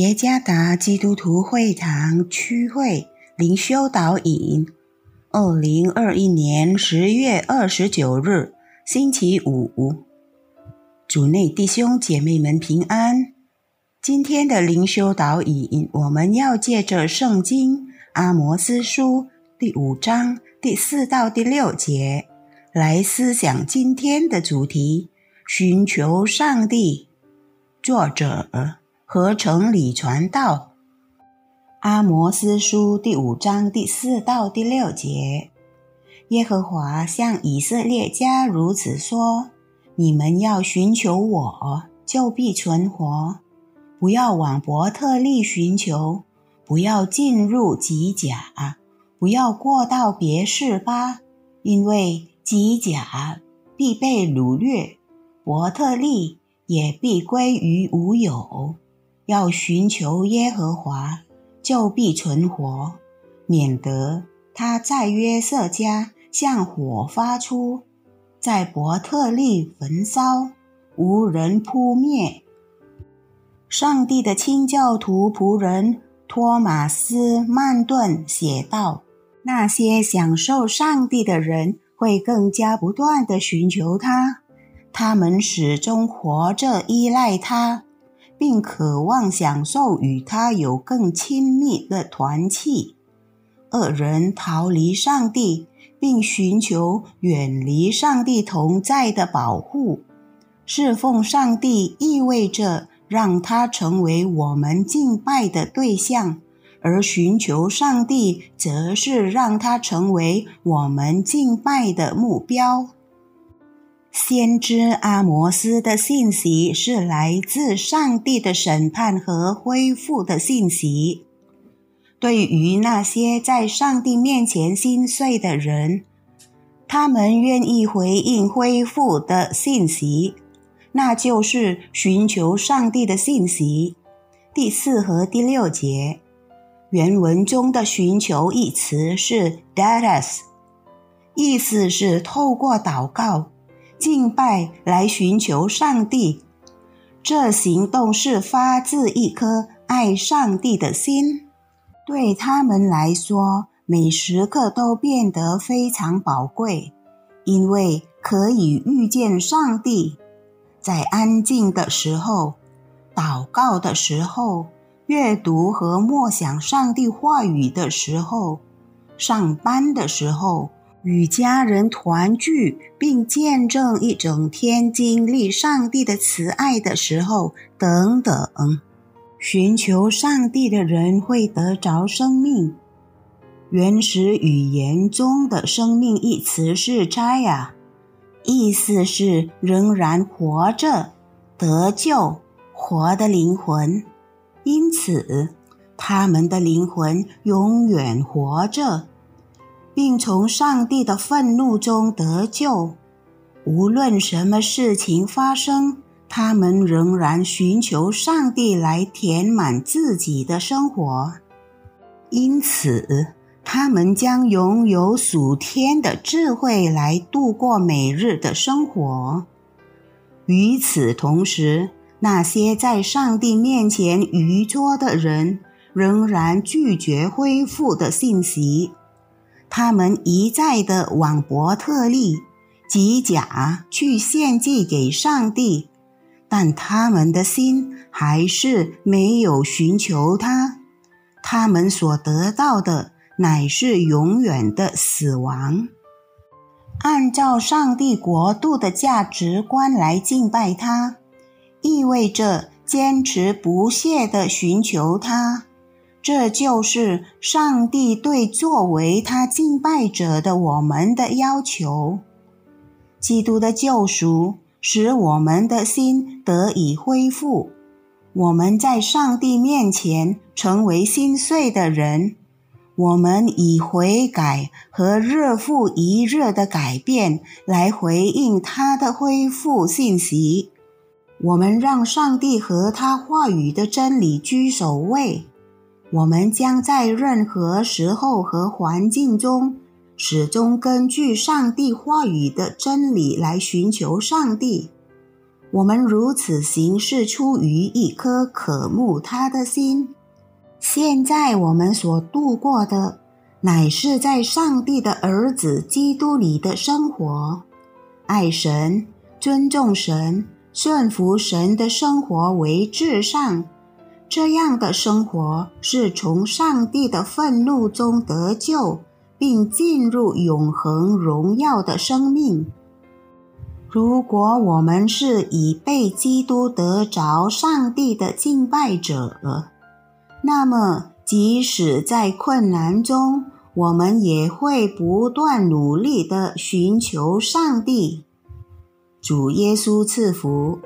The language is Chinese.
耶加达基督徒会堂区会灵修导引，二零二一年十月二十九日，星期五，主内弟兄姐妹们平安。今天的灵修导引，我们要借着圣经阿摩斯书第五章第四到第六节来思想今天的主题：寻求上帝。作者。合成里传道，阿摩斯书第五章第四到第六节，耶和华向以色列家如此说：你们要寻求我，就必存活；不要往伯特利寻求，不要进入吉甲，不要过到别是巴，因为吉甲必被掳掠，伯特利也必归于无有。要寻求耶和华，就必存活，免得他在约瑟家向火发出，在伯特利焚烧，无人扑灭。上帝的清教徒仆人托马斯曼顿写道：“那些享受上帝的人会更加不断地寻求他，他们始终活着依赖他。”并渴望享受与他有更亲密的团契。二人逃离上帝，并寻求远离上帝同在的保护。侍奉上帝意味着让他成为我们敬拜的对象，而寻求上帝则是让他成为我们敬拜的目标。先知阿摩斯的信息是来自上帝的审判和恢复的信息。对于那些在上帝面前心碎的人，他们愿意回应恢复的信息，那就是寻求上帝的信息。第四和第六节，原文中的“寻求”一词是 “datas”，意思是透过祷告。敬拜来寻求上帝，这行动是发自一颗爱上帝的心。对他们来说，每时刻都变得非常宝贵，因为可以遇见上帝。在安静的时候、祷告的时候、阅读和默想上帝话语的时候、上班的时候。与家人团聚，并见证一整天经历上帝的慈爱的时候，等等，寻求上帝的人会得着生命。原始语言中的“生命”一词是“斋呀”，意思是仍然活着、得救、活的灵魂。因此，他们的灵魂永远活着。并从上帝的愤怒中得救。无论什么事情发生，他们仍然寻求上帝来填满自己的生活。因此，他们将拥有属天的智慧来度过每日的生活。与此同时，那些在上帝面前愚拙的人，仍然拒绝恢复的信息。他们一再的往伯特利、吉甲去献祭给上帝，但他们的心还是没有寻求他。他们所得到的乃是永远的死亡。按照上帝国度的价值观来敬拜他，意味着坚持不懈的寻求他。这就是上帝对作为他敬拜者的我们的要求。基督的救赎使我们的心得以恢复，我们在上帝面前成为心碎的人。我们以悔改和日复一日的改变来回应他的恢复信息。我们让上帝和他话语的真理居首位。我们将在任何时候和环境中，始终根据上帝话语的真理来寻求上帝。我们如此行事出于一颗渴慕他的心。现在我们所度过的，乃是在上帝的儿子基督里的生活，爱神、尊重神、顺服神的生活为至上。这样的生活是从上帝的愤怒中得救，并进入永恒荣耀的生命。如果我们是已被基督得着上帝的敬拜者，那么即使在困难中，我们也会不断努力地寻求上帝。主耶稣赐福。